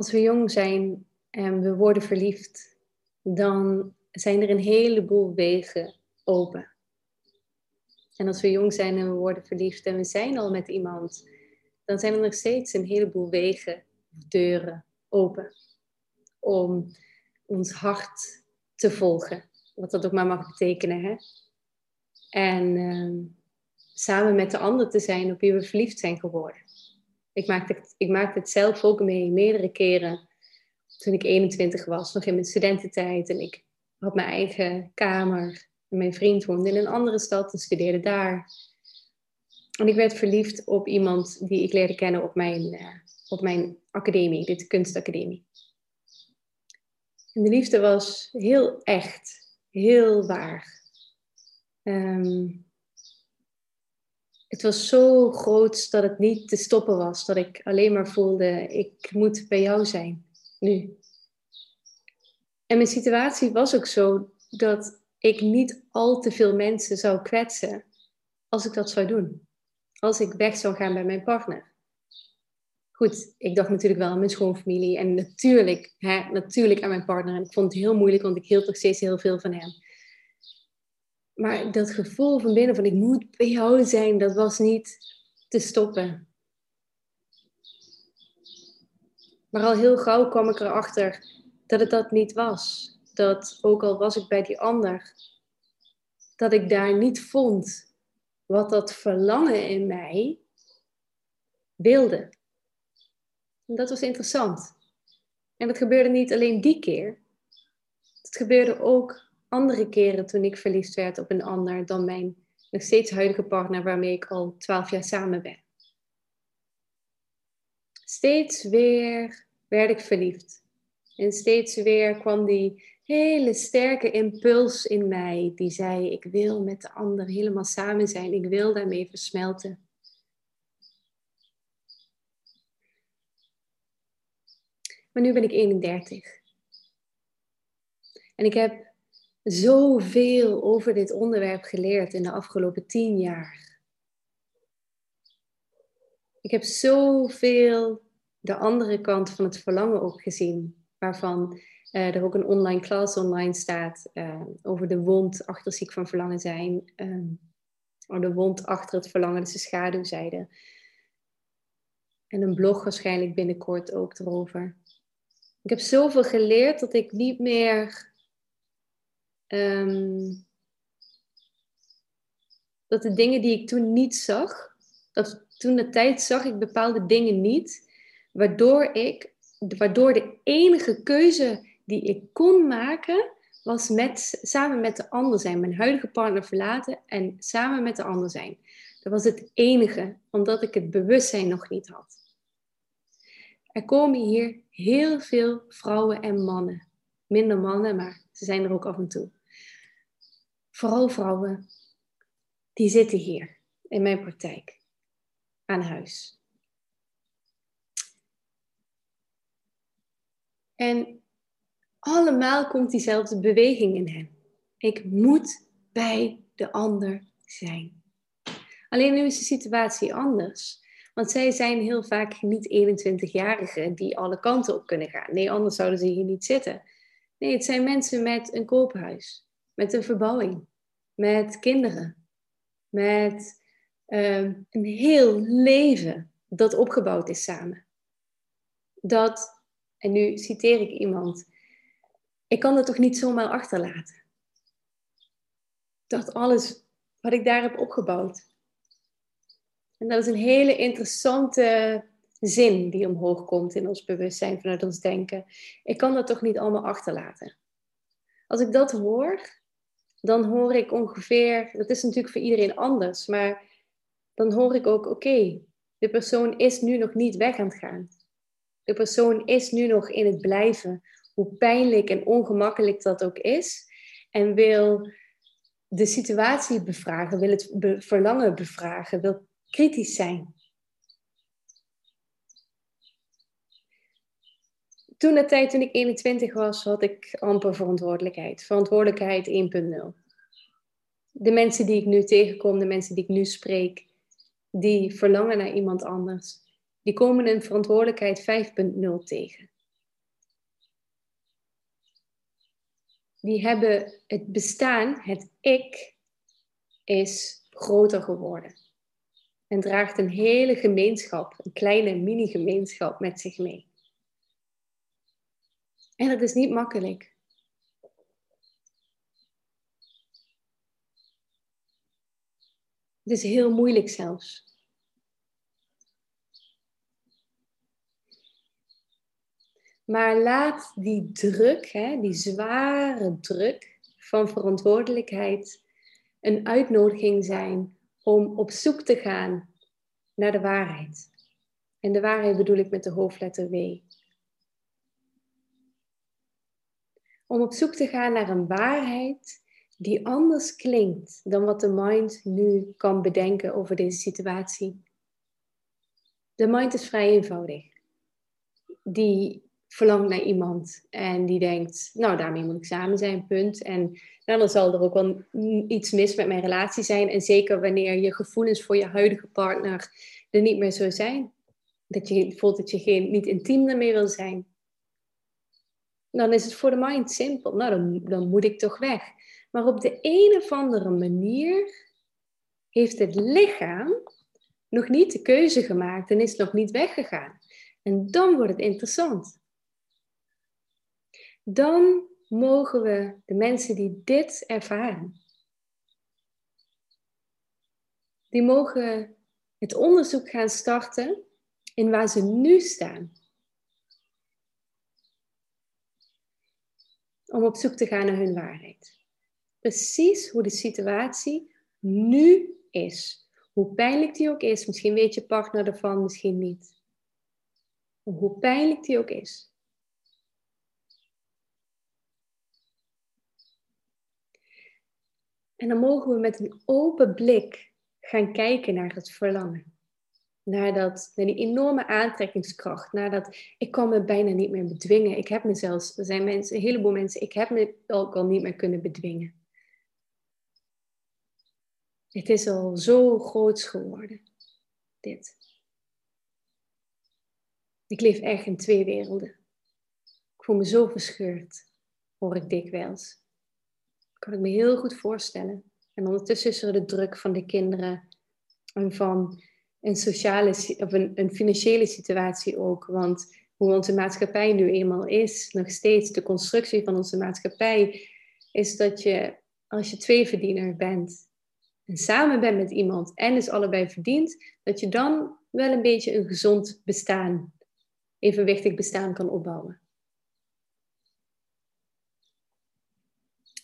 Als we jong zijn en we worden verliefd, dan zijn er een heleboel wegen open. En als we jong zijn en we worden verliefd en we zijn al met iemand, dan zijn er nog steeds een heleboel wegen, deuren open. Om ons hart te volgen. Wat dat ook maar mag betekenen. Hè? En ehm, samen met de ander te zijn op wie we verliefd zijn geworden. Ik maakte, het, ik maakte het zelf ook mee, meerdere keren. Toen ik 21 was, nog in mijn studententijd. En ik had mijn eigen kamer. En mijn vriend woonde in een andere stad en studeerde daar. En ik werd verliefd op iemand die ik leerde kennen op mijn, uh, op mijn academie, de kunstacademie. En de liefde was heel echt, heel waar. Um, het was zo groot dat het niet te stoppen was. Dat ik alleen maar voelde, ik moet bij jou zijn, nu. En mijn situatie was ook zo dat ik niet al te veel mensen zou kwetsen als ik dat zou doen. Als ik weg zou gaan bij mijn partner. Goed, ik dacht natuurlijk wel aan mijn schoonfamilie en natuurlijk, hè, natuurlijk aan mijn partner. En ik vond het heel moeilijk, want ik hield nog steeds heel veel van hem. Maar dat gevoel van binnen van ik moet bij jou zijn, dat was niet te stoppen. Maar al heel gauw kwam ik erachter dat het dat niet was. Dat ook al was ik bij die ander, dat ik daar niet vond wat dat verlangen in mij wilde. En dat was interessant. En dat gebeurde niet alleen die keer. Het gebeurde ook andere keren toen ik verliefd werd op een ander dan mijn nog steeds huidige partner waarmee ik al twaalf jaar samen ben. Steeds weer werd ik verliefd. En steeds weer kwam die hele sterke impuls in mij die zei: Ik wil met de ander helemaal samen zijn. Ik wil daarmee versmelten. Maar nu ben ik 31. En ik heb zoveel over dit onderwerp geleerd in de afgelopen tien jaar. Ik heb zoveel de andere kant van het verlangen ook gezien, waarvan uh, er ook een online class online staat uh, over de wond achter ziek van verlangen zijn. Um, de wond achter het verlangen, dus de schaduwzijde. En een blog waarschijnlijk binnenkort ook erover. Ik heb zoveel geleerd dat ik niet meer Ehm, dat de dingen die ik toen niet zag, dat toen de tijd zag ik bepaalde dingen niet, waardoor ik, waardoor de enige keuze die ik kon maken, was met, samen met de ander zijn. Mijn huidige partner verlaten en samen met de ander zijn. Dat was het enige, omdat ik het bewustzijn nog niet had. Er komen hier heel veel vrouwen en mannen. Minder mannen, maar ze zijn er ook af en toe vooral vrouwen, die zitten hier in mijn praktijk aan huis. En allemaal komt diezelfde beweging in hen. Ik moet bij de ander zijn. Alleen nu is de situatie anders. Want zij zijn heel vaak niet 21-jarigen die alle kanten op kunnen gaan. Nee, anders zouden ze hier niet zitten. Nee, het zijn mensen met een koophuis, met een verbouwing, met kinderen, met ehm, een heel leven dat opgebouwd is samen. Dat, en nu citeer ik iemand, ik kan het toch niet zomaar achterlaten. Dat alles wat ik daar heb opgebouwd. En dat is een hele interessante zin die omhoog komt in ons bewustzijn vanuit ons denken. Ik kan dat toch niet allemaal achterlaten. Als ik dat hoor, dan hoor ik ongeveer, dat is natuurlijk voor iedereen anders, maar dan hoor ik ook, oké, de persoon is nu nog niet weg aan het gaan. De persoon is nu nog in het blijven, hoe pijnlijk en ongemakkelijk dat ook is, en wil de situatie bevragen, wil het verlangen bevragen, wil kritisch zijn. toen de tijd, toen ik 21 was, had ik amper verantwoordelijkheid. Verantwoordelijkheid 1.0. De mensen die ik nu tegenkom, de mensen die ik nu spreek, die verlangen naar iemand anders, die komen een verantwoordelijkheid 5.0 tegen. Die hebben het bestaan, het ik, is groter geworden. En draagt een hele gemeenschap, een kleine mini-gemeenschap met zich mee. En dat is niet makkelijk. Het is heel moeilijk zelfs. Maar laat die druk, hè, die zware druk van verantwoordelijkheid, een uitnodiging zijn om op zoek te gaan naar de waarheid. En de waarheid bedoel ik met de hoofdletter W. Om op zoek te gaan naar een waarheid die anders klinkt dan wat de mind nu kan bedenken over deze situatie. De mind is vrij eenvoudig. Die verlangt naar iemand en die denkt, nou daarmee moet ik samen zijn, punt. En dan zal er ook wel iets mis met mijn relatie zijn. En zeker wanneer je gevoelens voor je huidige partner er niet meer zo zijn. Dat je voelt dat je geen, niet intiem meer wil zijn. Dan is het voor de mind simpel. Nou, dan, dan moet ik toch weg. Maar op de een of andere manier heeft het lichaam nog niet de keuze gemaakt en is nog niet weggegaan. En dan wordt het interessant dan mogen we de mensen die dit ervaren, die mogen het onderzoek gaan starten in waar ze nu staan. Om op zoek te gaan naar hun waarheid. Precies hoe de situatie nu is. Hoe pijnlijk die ook is. Misschien weet je partner ervan, misschien niet. Hoe pijnlijk die ook is. En dan mogen we met een open blik gaan kijken naar het verlangen. Naar, dat, naar die enorme aantrekkingskracht. Naar dat ik kan me bijna niet meer bedwingen. Ik heb me zelfs, er zijn mensen, een heleboel mensen, ik heb me ook al niet meer kunnen bedwingen. Het is al zo groots geworden. Dit. Ik leef echt in twee werelden. Ik voel me zo verscheurd, hoor ik dikwijls kan ik me heel goed voorstellen. En ondertussen is er de druk van de kinderen en van een sociale of een, een financiële situatie ook. Want hoe onze maatschappij nu eenmaal is, nog steeds de constructie van onze maatschappij, is dat je als je tweeverdiener bent en samen bent met iemand en is allebei verdient, dat je dan wel een beetje een gezond bestaan, evenwichtig bestaan kan opbouwen.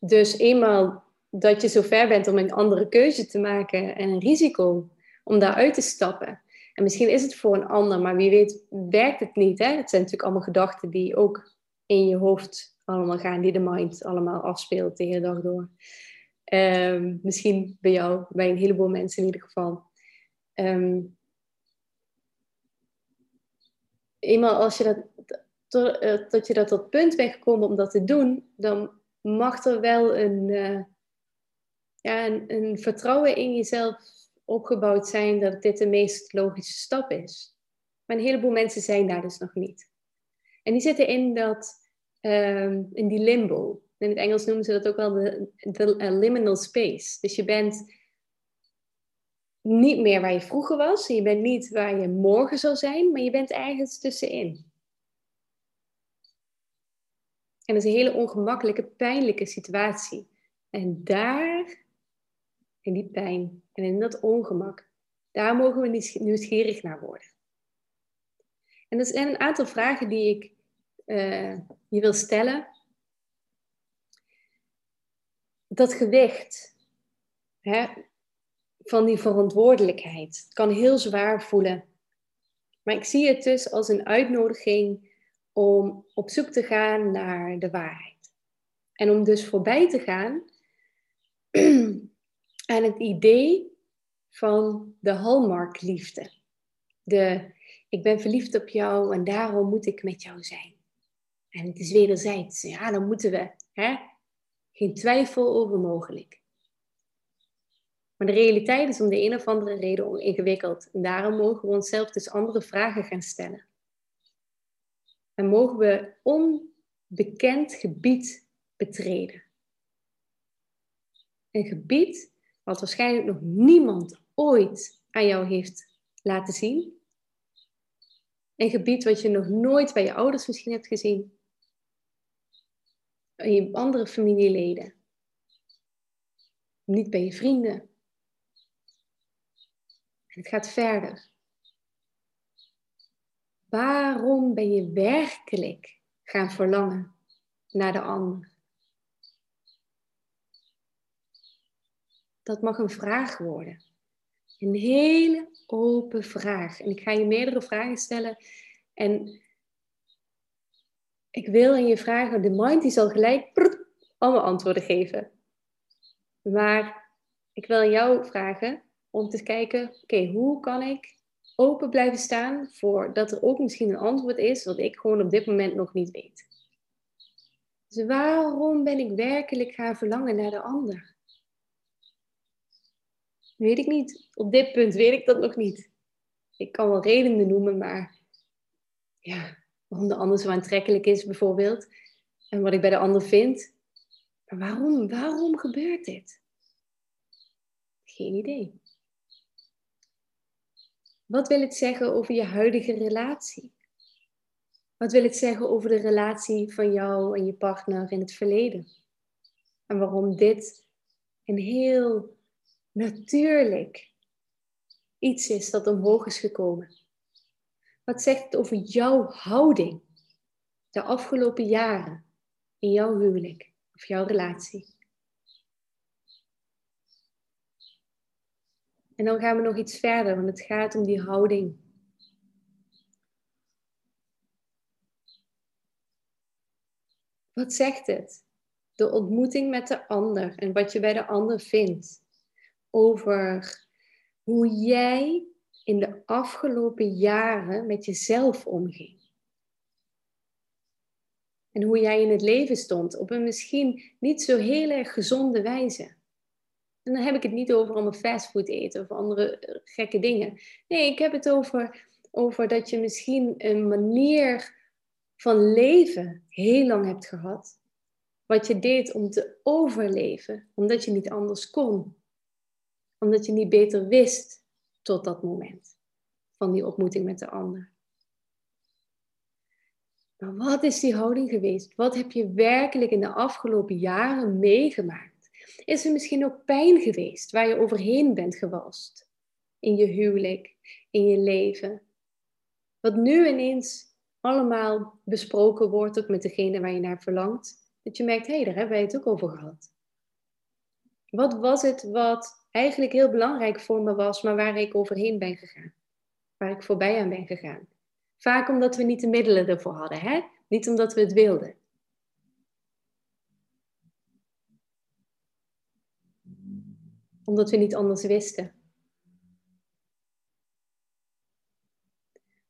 Dus eenmaal dat je zover bent om een andere keuze te maken en een risico om daaruit te stappen. En misschien is het voor een ander, maar wie weet werkt het niet. Hè? Het zijn natuurlijk allemaal gedachten die ook in je hoofd allemaal gaan, die de mind allemaal afspeelt de hele dag door. Ehm, misschien bij jou, bij een heleboel mensen in ieder geval. Um, eenmaal als je dat, tot, tot je dat tot punt bent gekomen om dat te doen, dan mag er wel een, uh, ja, een, vertrouwen in jezelf opgebouwd zijn dat dit de meest logische stap is. Maar een heleboel mensen zijn daar dus nog niet. En die zitten in, dat, um, in die limbo. In het Engels noemen ze dat ook wel de, de liminal space. Dus je bent niet meer waar je vroeger was. Je bent niet waar je morgen zal zijn, maar je bent ergens tussenin. En dat is een hele ongemakkelijke, pijnlijke situatie. En daar, in die pijn en in dat ongemak, daar mogen we nieuwsgierig naar worden. En er zijn een aantal vragen die ik uh, je wil stellen. Dat gewicht hè, van die verantwoordelijkheid kan heel zwaar voelen. Maar ik zie het dus als een uitnodiging om op zoek te gaan naar de waarheid. En om dus voorbij te gaan aan het idee van de hallmarkliefde. De ik ben verliefd op jou en daarom moet ik met jou zijn. En het is wederzijds. Ja, dan moeten we. Hè? Geen twijfel over mogelijk. Maar de realiteit is om de een of andere reden ingewikkeld. En daarom mogen we onszelf dus andere vragen gaan stellen. En mogen we onbekend gebied betreden. een gebied wat waarschijnlijk nog niemand ooit aan jou heeft laten zien. Een gebied wat je nog nooit bij je ouders misschien hebt gezien. In je andere familieleden. Niet bij je vrienden. En het gaat verder. Waarom ben je werkelijk gaan verlangen naar de ander? Dat mag een vraag worden. Een hele open vraag. En ik ga je meerdere vragen stellen. En ik wil in je vragen, de mind die zal gelijk prut, allemaal antwoorden geven. Maar ik wil jou vragen om te kijken, oké, hoe kan ik open blijven staan voor dat er ook misschien een antwoord is wat ik gewoon op dit moment nog niet weet. Dus waarom ben ik werkelijk gaan verlangen naar de ander? Weet ik niet. Op dit punt weet ik dat nog niet. Ik kan wel redenen noemen, maar ja, waarom de ander zo aantrekkelijk is bijvoorbeeld. En wat ik bij de ander vind. Maar waarom? Waarom gebeurt dit? Geen idee. Wat wil het zeggen over je huidige relatie? Wat wil het zeggen over de relatie van jou en je partner in het verleden? En waarom dit een heel natuurlijk iets is dat omhoog is gekomen? Wat zegt het over jouw houding de afgelopen jaren in jouw huwelijk of jouw relatie? En dan gaan we nog iets verder, want het gaat om die houding. Wat zegt het? De ontmoeting met de ander en wat je bij de ander vindt. Over hoe jij in de afgelopen jaren met jezelf omging. En hoe jij in het leven stond op een misschien niet zo heel erg gezonde wijze. En dan heb ik het niet over allemaal fastfood eten of andere eh, gekke dingen. Nee, ik heb het over, over dat je misschien een manier van leven heel lang hebt gehad. Wat je deed om te overleven, omdat je niet anders kon. Omdat je niet beter wist tot dat moment van die ontmoeting met de ander. Maar wat is die houding geweest? Wat heb je werkelijk in de afgelopen jaren meegemaakt? Is er misschien ook pijn geweest waar je overheen bent gewalst? In je huwelijk, in je leven. Wat nu ineens allemaal besproken wordt, ook met degene waar je naar verlangt. Dat je merkt, hé, hey, daar hebben wij het ook over gehad. Wat was het wat eigenlijk heel belangrijk voor me was, maar waar ik overheen ben gegaan? Waar ik voorbij aan ben gegaan? Vaak omdat we niet de middelen ervoor hadden, hè? Niet omdat we het wilden. omdat we niet anders wisten.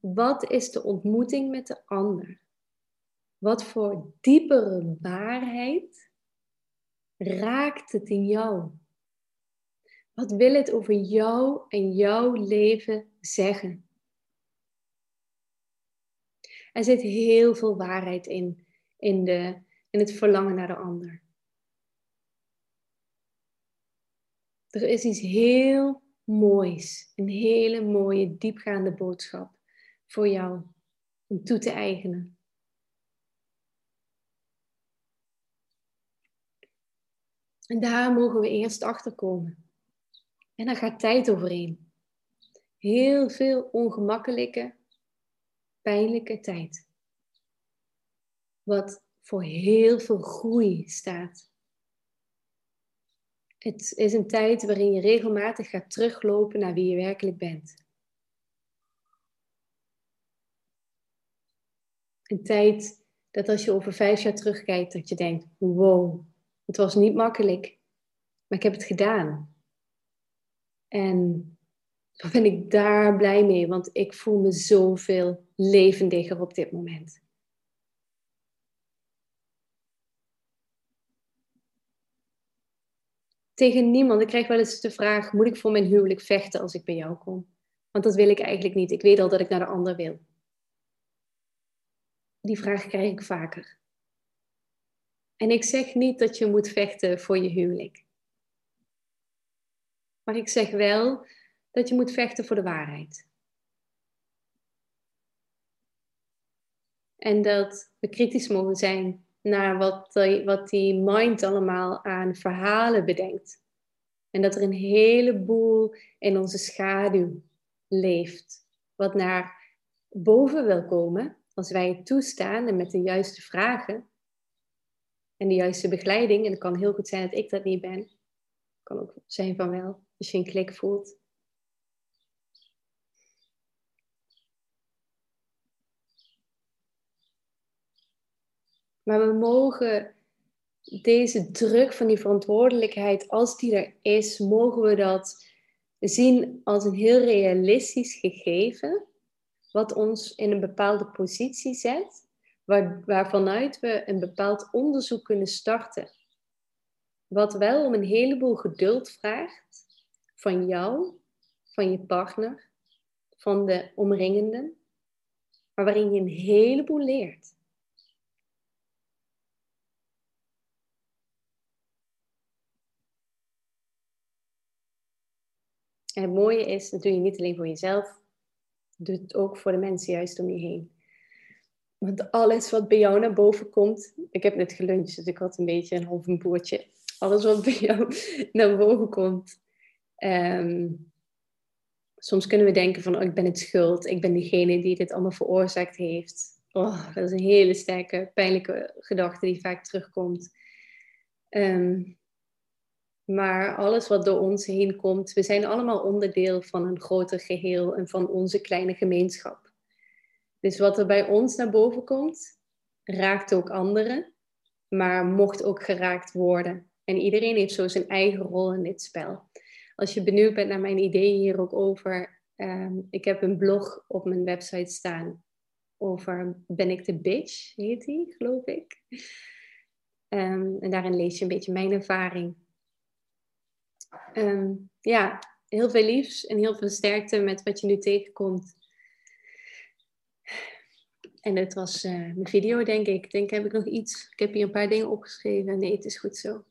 Wat is de ontmoeting met de ander? Wat voor diepere waarheid raakt het in jou? Wat wil het over jou en jouw leven zeggen? Er zit heel veel waarheid in, in, de, in het verlangen naar de ander. Er is iets heel moois, een hele mooie, diepgaande boodschap voor jou om toe te eigenen. En daar mogen we eerst achter komen. En daar gaat tijd overheen. Heel veel ongemakkelijke, pijnlijke tijd. Wat voor heel veel groei staat. Het is een tijd waarin je regelmatig gaat teruglopen naar wie je werkelijk bent. Een tijd dat als je over vijf jaar terugkijkt, dat je denkt, wow, het was niet makkelijk, maar ik heb het gedaan. En dan ben ik daar blij mee, want ik voel me zoveel levendiger op dit moment. tegen niemand. Ik krijg wel eens de vraag: moet ik voor mijn huwelijk vechten als ik bij jou kom? Want dat wil ik eigenlijk niet. Ik weet al dat ik naar de ander wil. Die vraag krijg ik vaker. En ik zeg niet dat je moet vechten voor je huwelijk. Maar ik zeg wel dat je moet vechten voor de waarheid. En dat we kritisch mogen zijn naar wat, wat die mind allemaal aan verhalen bedenkt. En dat er een heleboel in onze schaduw leeft, wat naar boven wil komen als wij het toestaan en met de juiste vragen en de juiste begeleiding. En het kan heel goed zijn dat ik dat niet ben. Kan ook zijn van wel, als je een klik voelt. Maar we mogen deze druk van die verantwoordelijkheid, als die er is, mogen we dat zien als een heel realistisch gegeven, wat ons in een bepaalde positie zet, waar, waarvanuit we een bepaald onderzoek kunnen starten. Wat wel om een heleboel geduld vraagt van jou, van je partner, van de omringenden, maar waarin je een heleboel leert. En het mooie is, dat doe je niet alleen voor jezelf, doe het ook voor de mensen juist om je heen. Want alles wat bij jou naar boven komt, ik heb net geluncht, dus ik had een beetje een half een boertje. Alles wat bij jou naar boven komt. Ehm, soms kunnen we denken van, oh, ik ben het schuld, ik ben degene die dit allemaal veroorzaakt heeft. Oh, dat is een hele sterke, pijnlijke gedachte die vaak terugkomt. Um, maar alles wat door ons heen komt, we zijn allemaal onderdeel van een groter geheel en van onze kleine gemeenschap. Dus wat er bij ons naar boven komt, raakt ook anderen, maar mocht ook geraakt worden. En iedereen heeft zo zijn eigen rol in dit spel. Als je benieuwd bent naar mijn ideeën hier ook over, um, ik heb een blog op mijn website staan over Ben ik de bitch, heet die, geloof ik. Um, en daarin lees je een beetje mijn ervaring Ehm, ja, heel veel liefs en heel veel sterkte met wat je nu tegenkomt. En dit was uh, mijn video, denk ik. Ik denk, heb ik nog iets? Ik heb hier een paar dingen opgeschreven. Nee, het is goed zo.